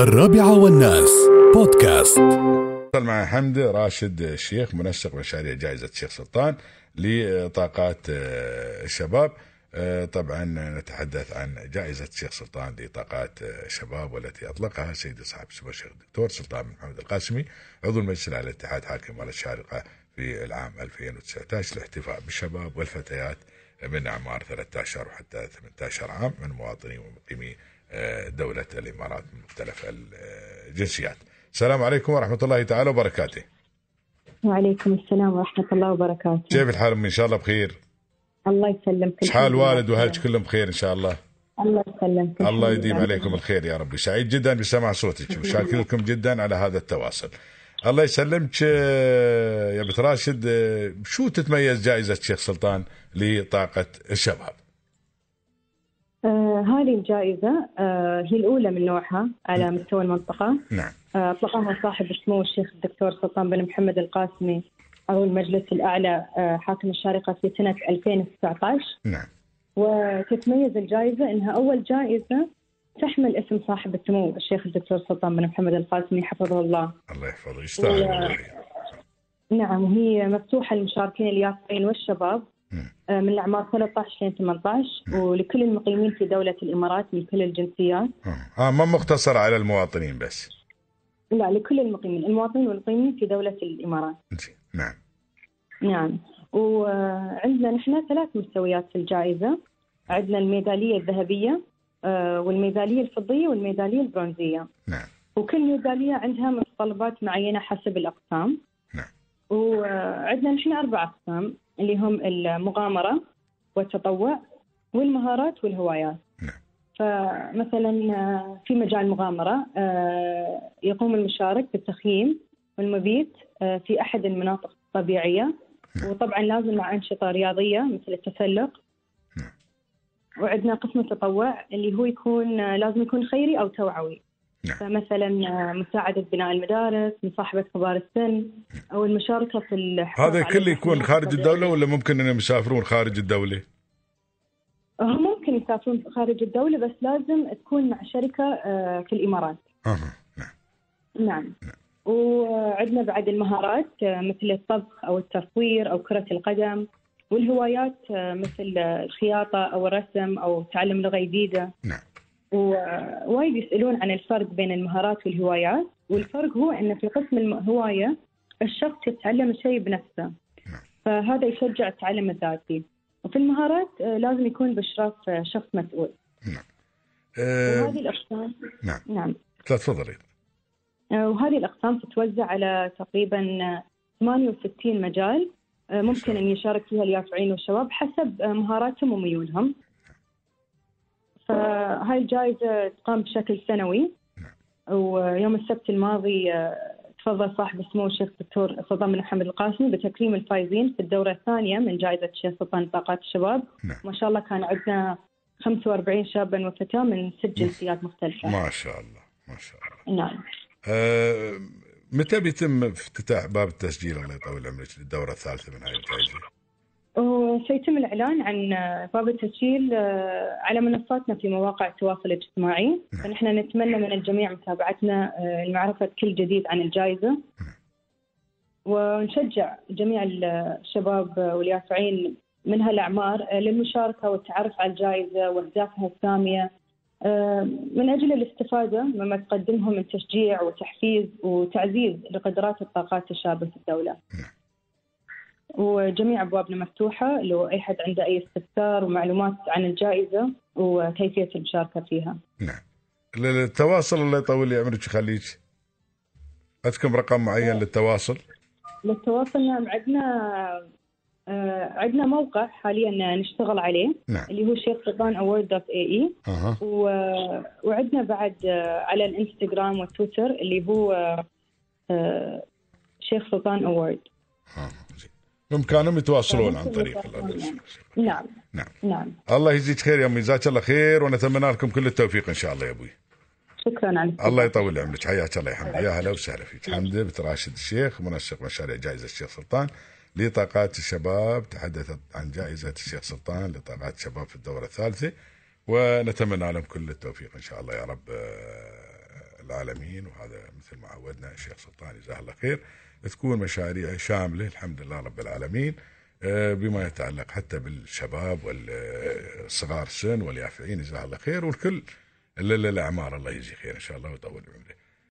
الرابعة والناس. بودكاست. مع حمد راشد الشيخ منسق مشاريع جائزة الشيخ سلطان لطاقات آه، الشباب. آه، طبعا نتحدث عن جائزة الشيخ سلطان لطاقات آه، الشباب والتي أطلقها سيدي صاحب السمو الشيخ الدكتور سلطان بن محمد القاسمي عضو المجلس الأعلى للاتحاد حاكم الشارقة في العام 2019 الاحتفاء بالشباب والفتيات من أعمار 13 وحتى 18 عام من مواطني ومقيمي دولة الإمارات من مختلف الجنسيات. السلام عليكم ورحمة الله تعالى وبركاته. وعليكم السلام ورحمة الله وبركاته. كيف الحال؟ إن شاء الله بخير. الله يسلمك. حال والد وأهلك كلهم بخير إن شاء الله؟ الله يسلمك. الله يديم عليكم الخير يا ربي سعيد جدا بسمع صوتك. وشاكر لكم جدا على هذا التواصل. الله يسلمك يا بنت راشد شو تتميز جائزة الشيخ سلطان لطاقة الشباب؟ آه هذه الجائزة آه هي الأولى من نوعها على مستوى المنطقة. نعم. آه أطلقها صاحب السمو الشيخ الدكتور سلطان بن محمد القاسمي عضو المجلس الأعلى آه حاكم الشارقة في سنة 2019 نعم. وتتميز الجائزة أنها أول جائزة تحمل اسم صاحب السمو الشيخ الدكتور سلطان بن محمد القاسمي حفظه الله. الله يحفظه يستاهل والله. نعم وهي مفتوحة للمشاركين اليافعين والشباب. من الأعمار 13 ل 18 ولكل المقيمين في دولة الإمارات من كل الجنسيات. آه. آه ما مقتصر على المواطنين بس؟ لا لكل المقيمين المواطنين والمقيمين في دولة الإمارات. نعم. نعم. وعندنا نحن ثلاث مستويات في الجائزة. عندنا الميدالية الذهبية آه، والميدالية الفضية والميدالية البرونزية. نعم. وكل ميدالية عندها متطلبات معينة حسب الأقسام. نعم. وعندنا نحن أربع أقسام. اللي هم المغامرة والتطوع والمهارات والهوايات. نعم. فمثلا آه، في مجال المغامرة آه، يقوم المشارك بالتخييم والمبيت آه، في أحد المناطق الطبيعية. وطبعا لازم مع أنشطة رياضية مثل التسلق. نعم. وعندنا قسم التطوع اللي هو يكون لازم يكون خيري أو توعوي. نعم. فمثلا آه، مساعدة بناء المدارس مصاحبة كبار السن أو المشاركة في الحفاظ هذا كله يكون خارج الدولة. ولا ممكن إنهم يسافرون خارج الدولة؟ هم ممكن يسافرون خارج الدولة بس لازم تكون مع شركة آه، في الإمارات. أها نعم. نعم. وعندنا بعد المهارات آه، مثل الطبخ أو التصوير أو كرة القدم والهوايات آه، مثل آه، الخياطة أو الرسم أو تعلم لغة جديدة. نعم. ووايد يسألون عن الفرق بين المهارات والهوايات والفرق هو أن في قسم الهواية الشخص يتعلم الشيء بنفسه. نعم. فهذا يشجع التعلم الذاتي. وفي المهارات آه، لازم يكون بإشراف آه، شخص مسؤول. آه وهذه الأقسام نعم. نعم. تفضلي. آه، وهذه الأقسام تتوزع على تقريبا آه، 68 مجال ممكن أن يشارك فيها اليافعين والشباب حسب مهاراتهم وميولهم. فهاي الجائزة تقام بشكل سنوي. ويوم السبت الماضي آه، تفضل صاحب السمو الشيخ الدكتور سلطان بن محمد القاسمي بتكريم الفائزين في الدورة الثانية من جائزة الشيخ سلطان طاقات الشباب. نعم. ما شاء الله كان عندنا 45 شابا وفتاة من ست جنسيات مختلفة. ما شاء الله ما شاء الله. نعم. آه متى بيتم افتتاح باب التسجيل الله يطول عمرك للدورة الثالثة من هاي الجائزة؟ وسيتم الإعلان عن باب التسجيل آه، على منصاتنا في مواقع التواصل الاجتماعي. فنحن نتمنى من الجميع متابعتنا آه، لمعرفة كل جديد عن الجائزة. ونشجع جميع الشباب واليافعين من هالأعمار آه، للمشاركة والتعرف على الجائزة وأهدافها السامية. آه، من أجل الاستفادة مما تقدمه من تشجيع وتحفيز وتعزيز لقدرات الطاقات الشابة في الدولة. وجميع أبوابنا مفتوحة لو أي حد عنده أي استفسار ومعلومات عن الجائزة وكيفية المشاركة فيها. نعم. التواصل الله يطول لي عمرك ويخليك عندكم رقم معين للتواصل؟ للتواصل نعم عندنا آه، عندنا موقع حاليا نشتغل عليه نعم. اللي هو شيخ سلطان أوورد دوت اي إي. أها. وعندنا بعد آه، على الإنستغرام والتويتر اللي هو آه، شيخ سلطان أوورد. بامكانهم يتواصلون عن طريق. نعم. نعم. نعم. الله يجزيك خير يا أمي جزاك الله خير ونتمنى لكم كل التوفيق إن شاء الله يا أبوي. شكرا على الله يطول عمرك. حياك الله يا حمد. يا هلا وسهلا فيك. حمد بنت راشد الشيخ منسق مشاريع جائزة الشيخ سلطان لطاقات الشباب. تحدثت عن جائزة الشيخ سلطان لطاقات الشباب في الدورة الثالثة ونتمنى لهم كل التوفيق إن شاء الله يا رب. العالمين وهذا مثل ما عودنا الشيخ سلطان جزاه الله خير تكون مشاريع شاملة الحمد لله رب العالمين آه، بما يتعلق حتى بالشباب والصغار السن واليافعين جزاه الله خير والكل الا الاعمار الله يجزي خير إن شاء الله ويطول بعمره.